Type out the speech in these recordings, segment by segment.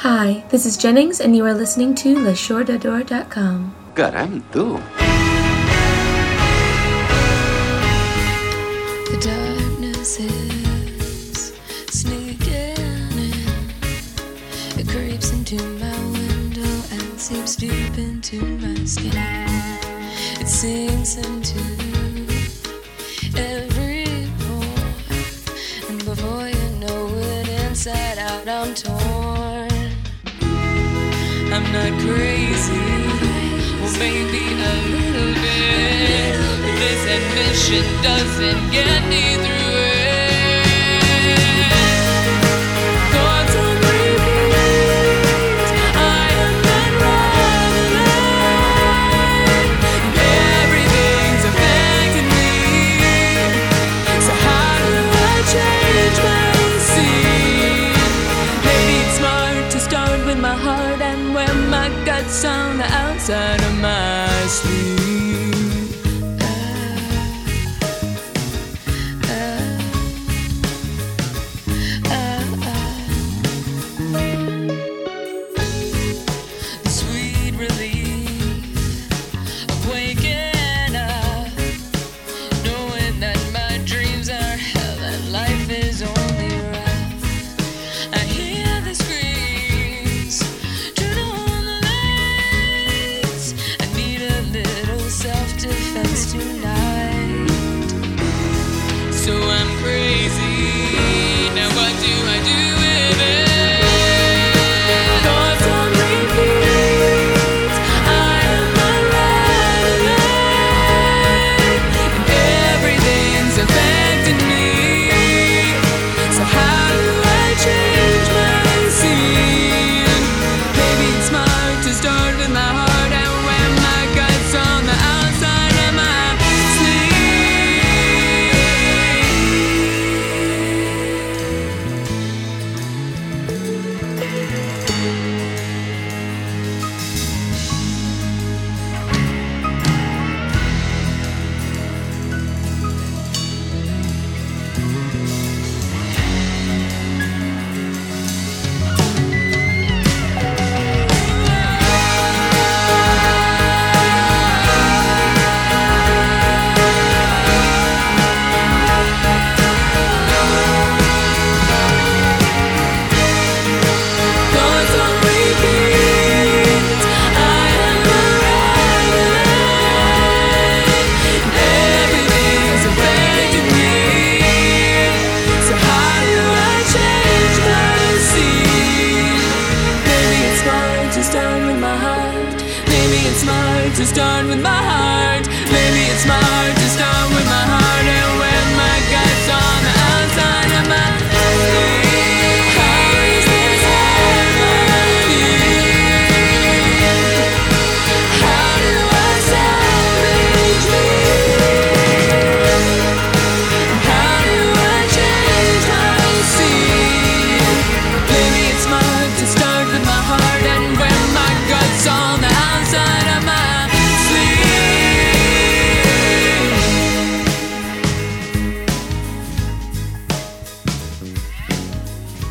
Hi, this is Jennings, and you are listening to LeShoredador.com. Caram, tu. The darkness is sneaking in. It creeps into my window and seeps deep into my skin. It sinks into crazy, well maybe a little bit. This admission doesn't get me through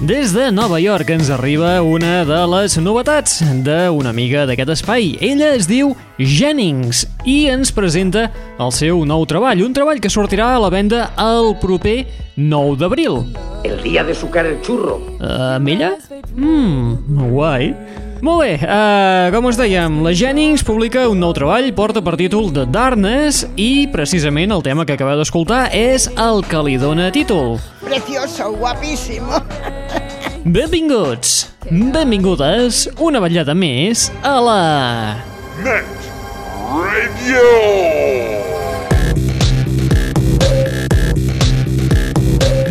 Des de Nova York ens arriba una de les novetats d'una amiga d'aquest espai. Ella es diu Jennings i ens presenta el seu nou treball, un treball que sortirà a la venda el proper 9 d'abril. El día de sucar el churro. Uh, amb ella? Mmm, guai. Molt bé, uh, com us dèiem, la Jennings publica un nou treball, porta per títol The Darkness i precisament el tema que acabeu d'escoltar és el que li dona títol. Precioso, guapísimo. Benvinguts, benvingudes, una vetllada més a la... Net Radio.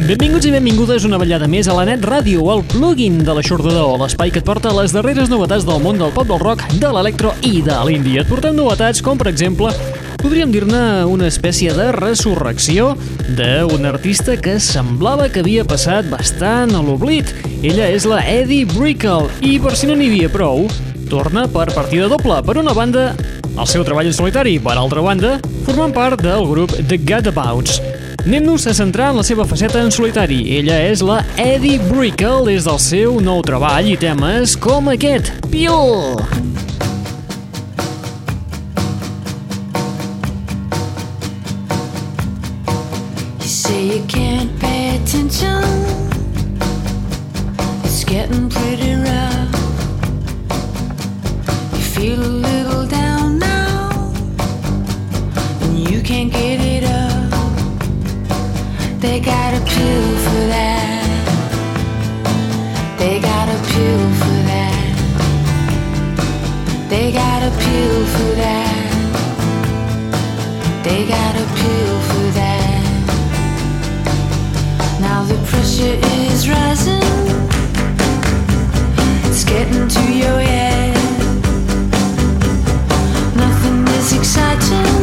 Benvinguts i benvingudes una vetllada més a la Net Ràdio, el plugin de l'aixordador, l'espai que et porta les darreres novetats del món del pop del rock, de l'electro i de l'indie. Et portem novetats com, per exemple, podríem dir-ne una espècie de resurrecció d'un artista que semblava que havia passat bastant a l'oblit. Ella és la Eddie Brickell i, per si no n'hi havia prou, torna per partida doble. Per una banda, el seu treball en solitari, per altra banda, formant part del grup The Gadabouts. Anem-nos a centrar en la seva faceta en solitari. Ella és la Eddie Brickell des del seu nou treball i temes com aquest, Peel! You say you can't pretty rough. You feel a little down now, and you can't get it up. They got a pill for that. They got a pill for that. They got a pill for that. They got a pill for that. Now the pressure is rising. Getting to your head. Nothing is exciting.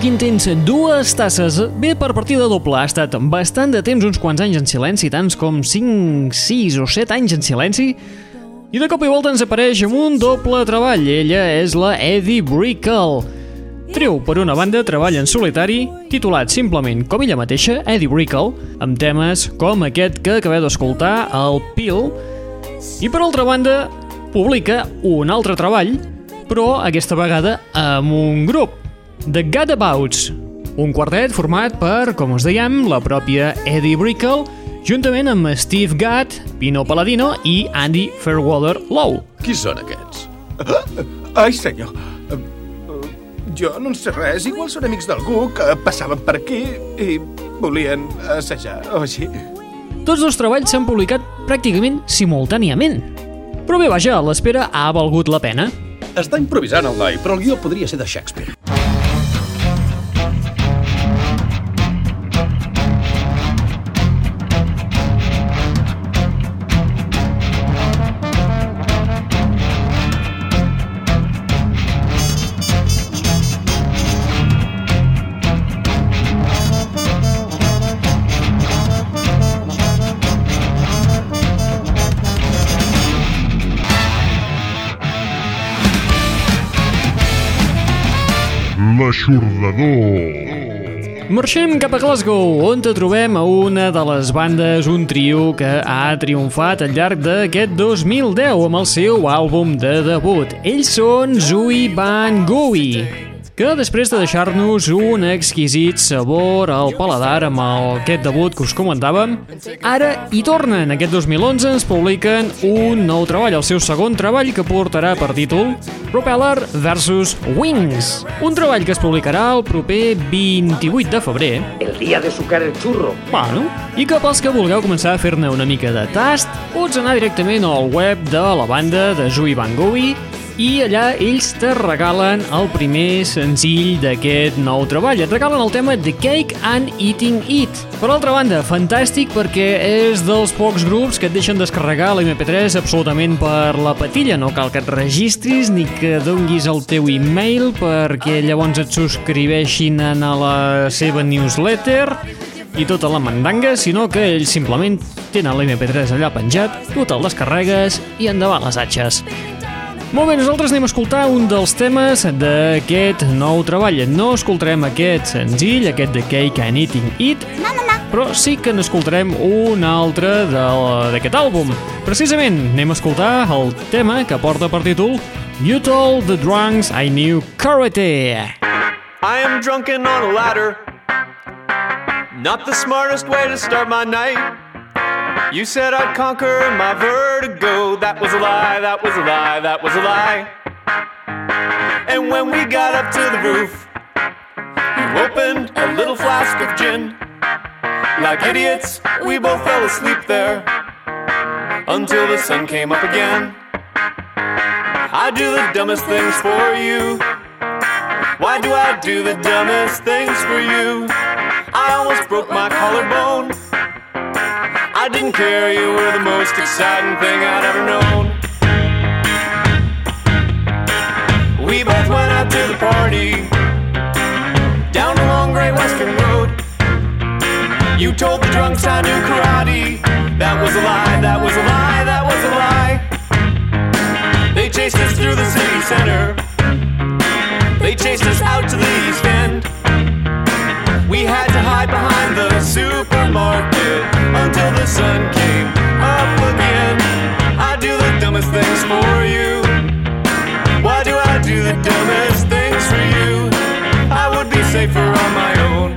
Quin tens dues tasses, bé per partida doble. Ha estat bastant de temps, uns quants anys en silenci, tants com 5, 6 o 7 anys en silenci, i de cop i volta ens apareix amb un doble treball. Ella és la Eddie Brickell. Treu, per una banda, treball en solitari, titulat simplement com ella mateixa, Eddie Brickell, amb temes com aquest que acabeu d'escoltar, el Peel, i per altra banda, publica un altre treball, però aquesta vegada amb un grup, The Gadabouts, un quartet format per, com us dèiem, la pròpia Eddie Brickell, juntament amb Steve Gadd, Pino Palladino i Andy Fairweather Lowe. Qui són aquests? Ai, senyor. Eh, eh, Jo no en sé res. Igual són amics d'algú que passaven per aquí i volien assajar o així. Tots dos treballs s'han publicat pràcticament simultàniament. Però bé, vaja, l'espera ha valgut la pena. Està improvisant el noi, però el guió podria ser de Shakespeare. L'aixordador. Marxem cap a Glasgow, on te trobem a una de les bandes, un trio que ha triomfat al llarg d'aquest 2010 amb el seu àlbum de debut. Ells són Zui Van Goghi, que després de deixar-nos un exquisit sabor al paladar amb el, aquest debut que us comentàvem, ara hi tornen. Aquest 2011 ens publiquen un nou treball, el seu segon treball que portarà per títol Propeller vs Wings. Un treball que es publicarà el proper 28 de febrer El día de sucar el churro. Bueno, i que pels que vulgueu començar a fer-ne una mica de tast, pots anar directament al web de la banda de Zui Van Goghi i allà ells te regalen el primer senzill d'aquest nou treball. Et regalen el tema The Cake and Eating It. Per altra banda, fantàstic perquè és dels pocs grups que et deixen descarregar l'MP3 absolutament per la patilla. No cal que et registris ni que donguis el teu e-mail perquè llavors et subscriveixin a la seva newsletter i tota la mandanga, sinó que ells simplement tenen l'MP3 allà penjat, tu te'l descarregues i endavant les atxes. Molt bé, nosaltres anem a escoltar un dels temes d'aquest nou treball. No escoltarem aquest senzill, aquest de Cake and Eating It, no, no, no. però sí que n'escoltarem un altre de- d'aquest àlbum. Precisament, anem a escoltar el tema que porta per títol You Told the Drunks I Knew Karate. I am drunken on a ladder. Not the smartest way to start my night. You said I'd conquer my vertigo. That was a lie, that was a lie, that was a lie. And when we got up to the roof, you opened a little flask of gin. Like idiots, we both fell asleep there until the sun came up again. I do the dumbest things for you. Why do I do the dumbest things for you? I almost broke my collarbone. I didn't care, you were the most exciting thing I'd ever known. We both went out to the party down the long Great Western Road. You told the drunks I knew karate. That was a lie, that was a lie, that was a lie. They chased us through the city center. They chased us out to the east end. We had to hide behind the supermarket until the sun came up again. I do the dumbest things for you. Why do I do the dumbest things for you? I would be safer on my own.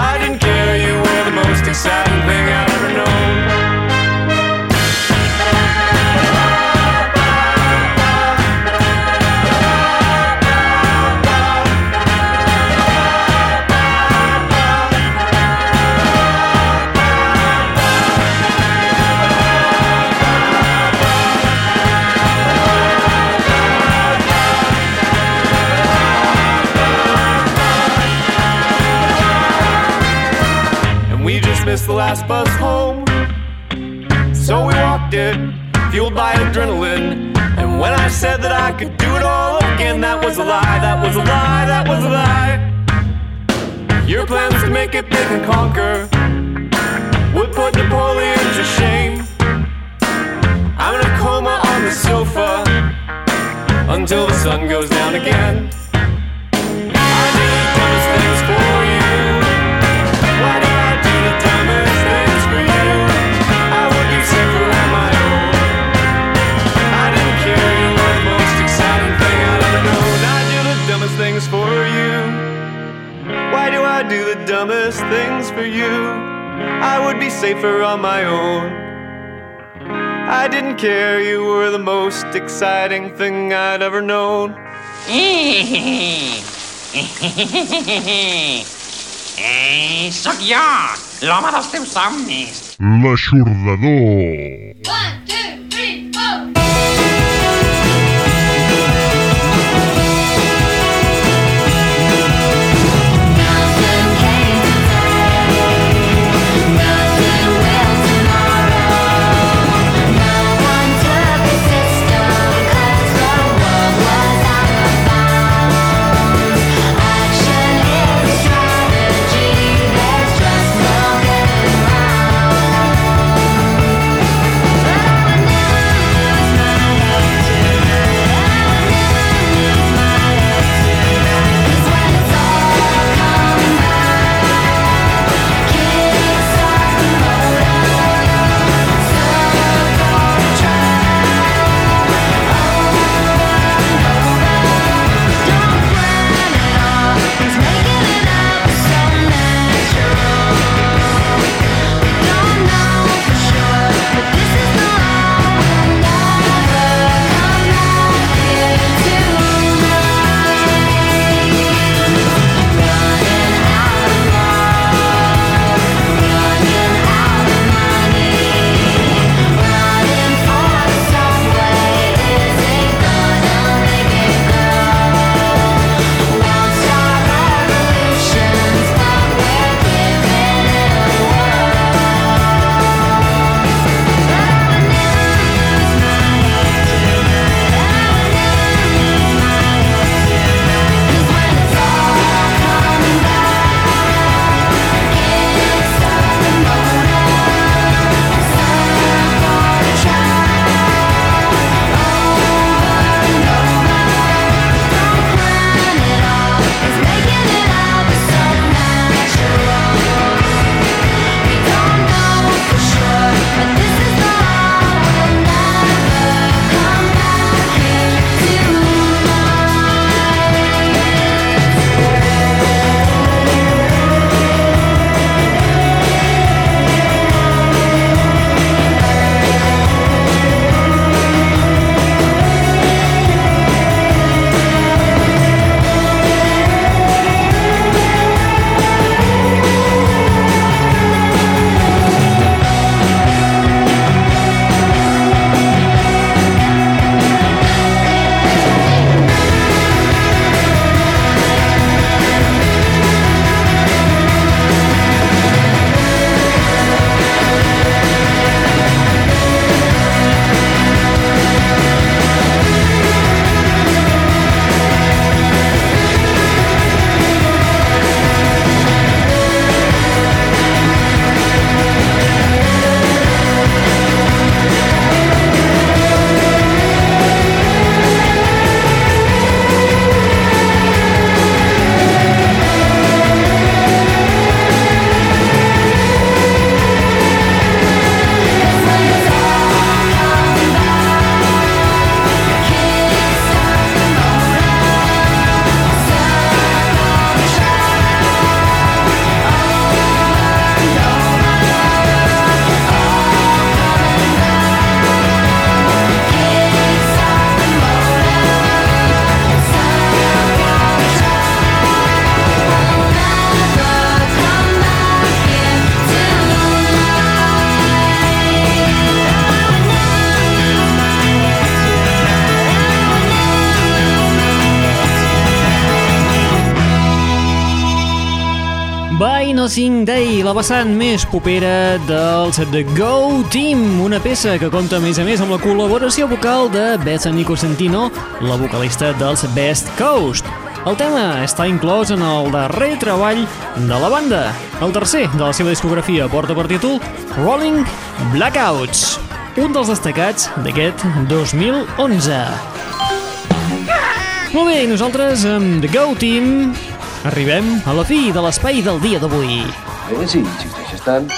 I didn't care, you were the most exciting the last bus home. So we walked it, fueled by adrenaline. And when I said that I could do it all again, that was a lie, that was a lie, that was a lie. Your plans to make it big and conquer would put Napoleon to shame. I'm in a coma on the sofa until the sun goes down again. Dumbest things for you? I would be safer on my own. I didn't care, you were the most exciting thing I'd ever known. Sóc jo, l'home dels teus somnis. L'aixordador. Strategy, there's Say Nothing Day, la vessant més popera dels The Go Team, una peça que compta a més a més amb la col·laboració vocal de Bethany Cosentino, la vocalista dels Best Coast. El tema està inclòs en el darrer treball de la banda. El tercer de la seva discografia porta per títol Rolling Blackouts, un dels destacats d'aquest 2011. Molt bé, nosaltres amb The Go Team arribem a la fi de l'espai del dia d'avui. Eh, sí, insisteixes tant.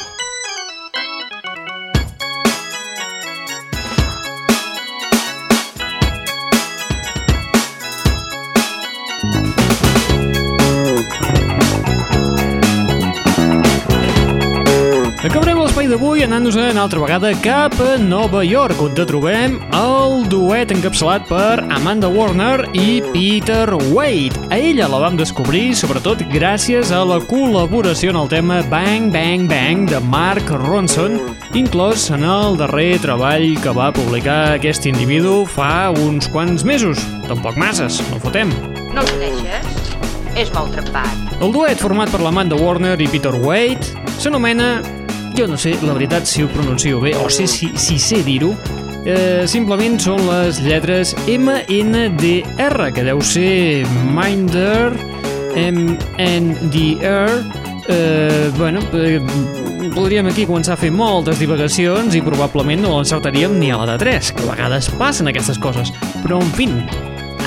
D'avui anant-nos una altra vegada cap a Nova York, on te trobem el duet encapçalat per Amanda Warner i Peter Wade. A ella la vam descobrir sobretot gràcies a la col·laboració en el tema Bang Bang Bang de Mark Ronson, inclòs en el darrer treball que va publicar aquest individu fa uns quants mesos. Tampoc masses, no fotem. No el coneixes? És molt trempat. El duet format per l'Amanda Warner i Peter Wade s'anomena jo no sé, la veritat, si ho pronuncio bé, o sé si, si sé dir-ho, eh, simplement són les lletres MNDR, que deu ser Minder, MNDR, eh, bueno, eh, podríem aquí començar a fer moltes divagacions i probablement no l'encertaríem ni a la de 3, que a vegades passen aquestes coses. Però, en fin,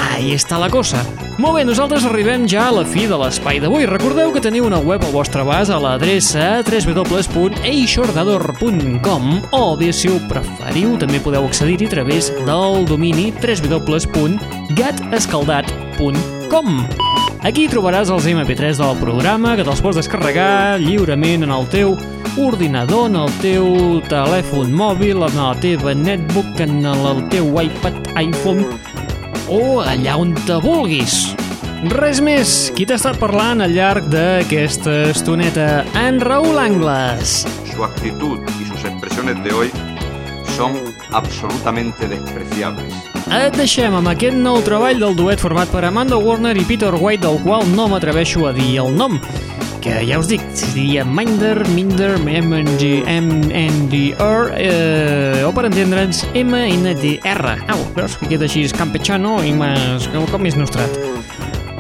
ahí està la cosa. Molt bé, nosaltres arribem ja a la fi de l'espai d'avui. Recordeu que teniu una web al vostre abast a l'adreça www.eixordador.com o bé, si ho preferiu, també podeu accedir-hi a través del domini www.gatescaldat.com Aquí trobaràs els MP3 del programa que te'ls pots descarregar lliurement en el teu ordinador, en el teu telèfon mòbil, en la teva netbook, en el teu iPad, iPhone o allà on te vulguis. Res més, qui t'ha estat parlant al llarg d'aquesta estoneta? En Raúl Angles. Su actitud y sus expresiones de hoy son absolutamente despreciables. Et deixem amb aquest nou treball del duet format per Amanda Warner i Peter White, del qual no m'atreveixo a dir el nom, que ja us dic, es diria Minder, Minder, MNG, MNDR, eh, o per entendre'ns, MNDR. Au, veus que queda així campechano i més, com més nostrat.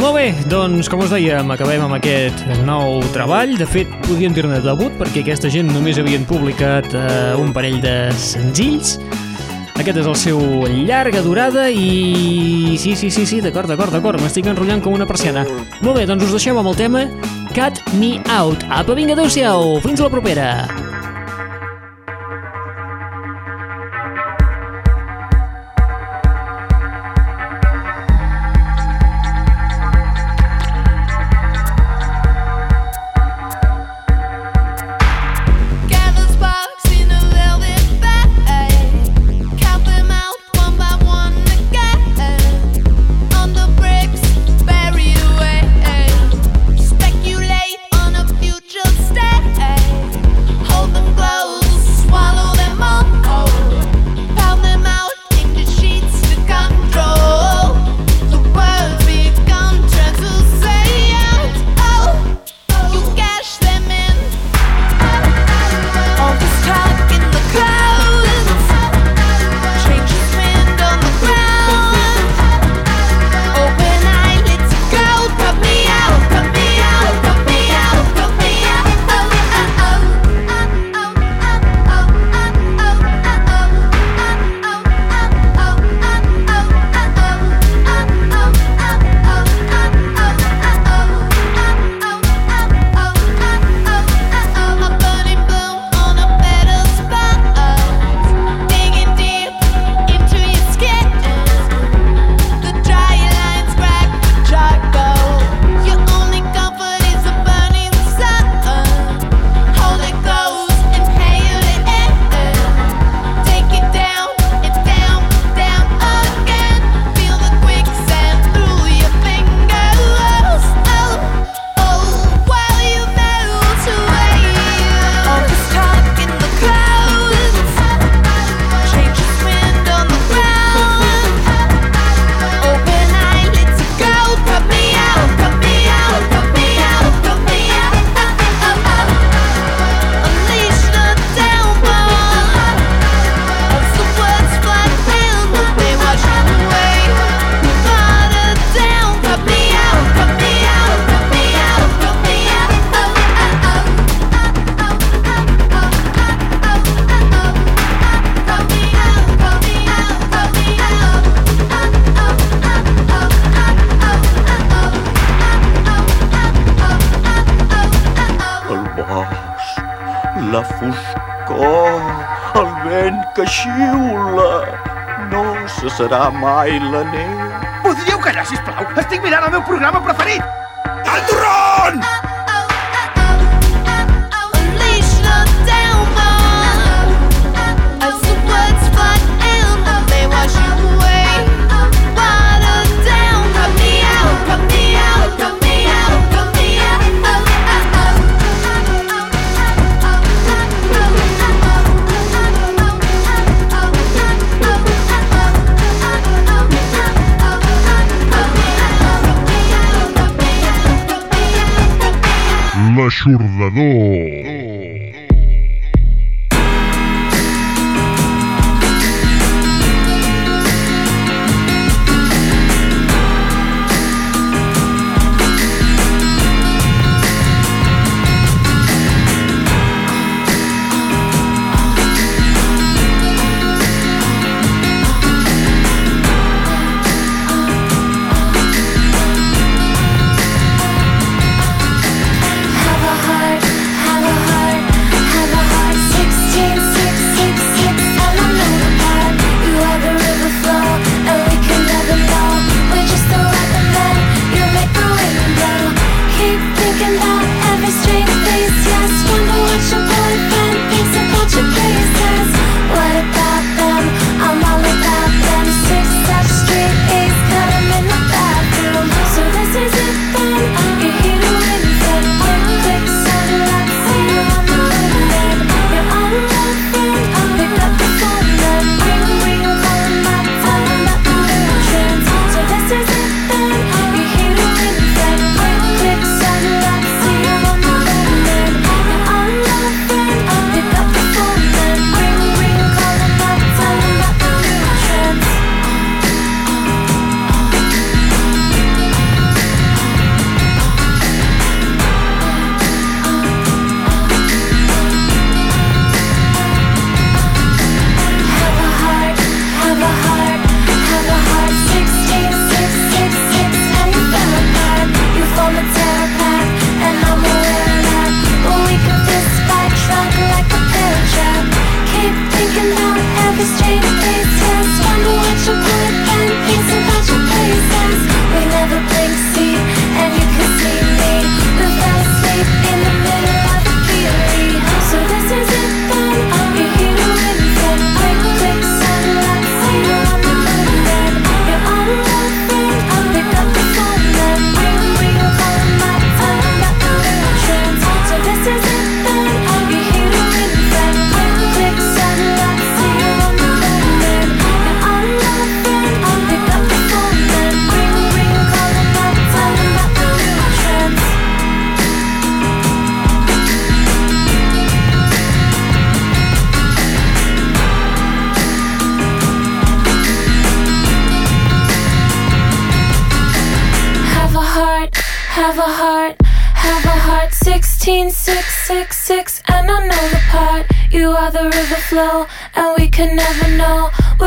Molt bé, doncs, com us dèiem, acabem amb aquest nou treball. De fet, podríem dir-ne debut, perquè aquesta gent només havien publicat eh, un parell de senzills. Aquest és el seu llarga durada i... Sí, sí, sí, sí, d'acord, d'acord, d'acord, m'estic enrotllant com una persiana. Molt bé, doncs us deixem amb el tema Cut Me Out. Apa, vinga, adeu-siau, fins la propera. serà mai la neu. Podríeu callar, sisplau? Estic mirant el meu programa preferit! El torron! Ah! Churlador.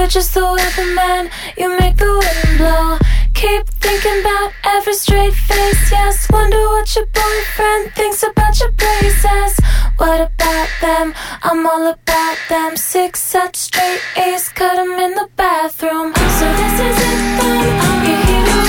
You're just the weatherman, you make the wind blow. Keep thinking about every straight face, yes. Wonder what your boyfriend thinks about your braces. What about them? I'm all about them. Six such straight A's, cut them in the bathroom. So this is it then, I'm your.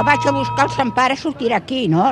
jo vaig a buscar el Sant Pare, sortirà aquí, no?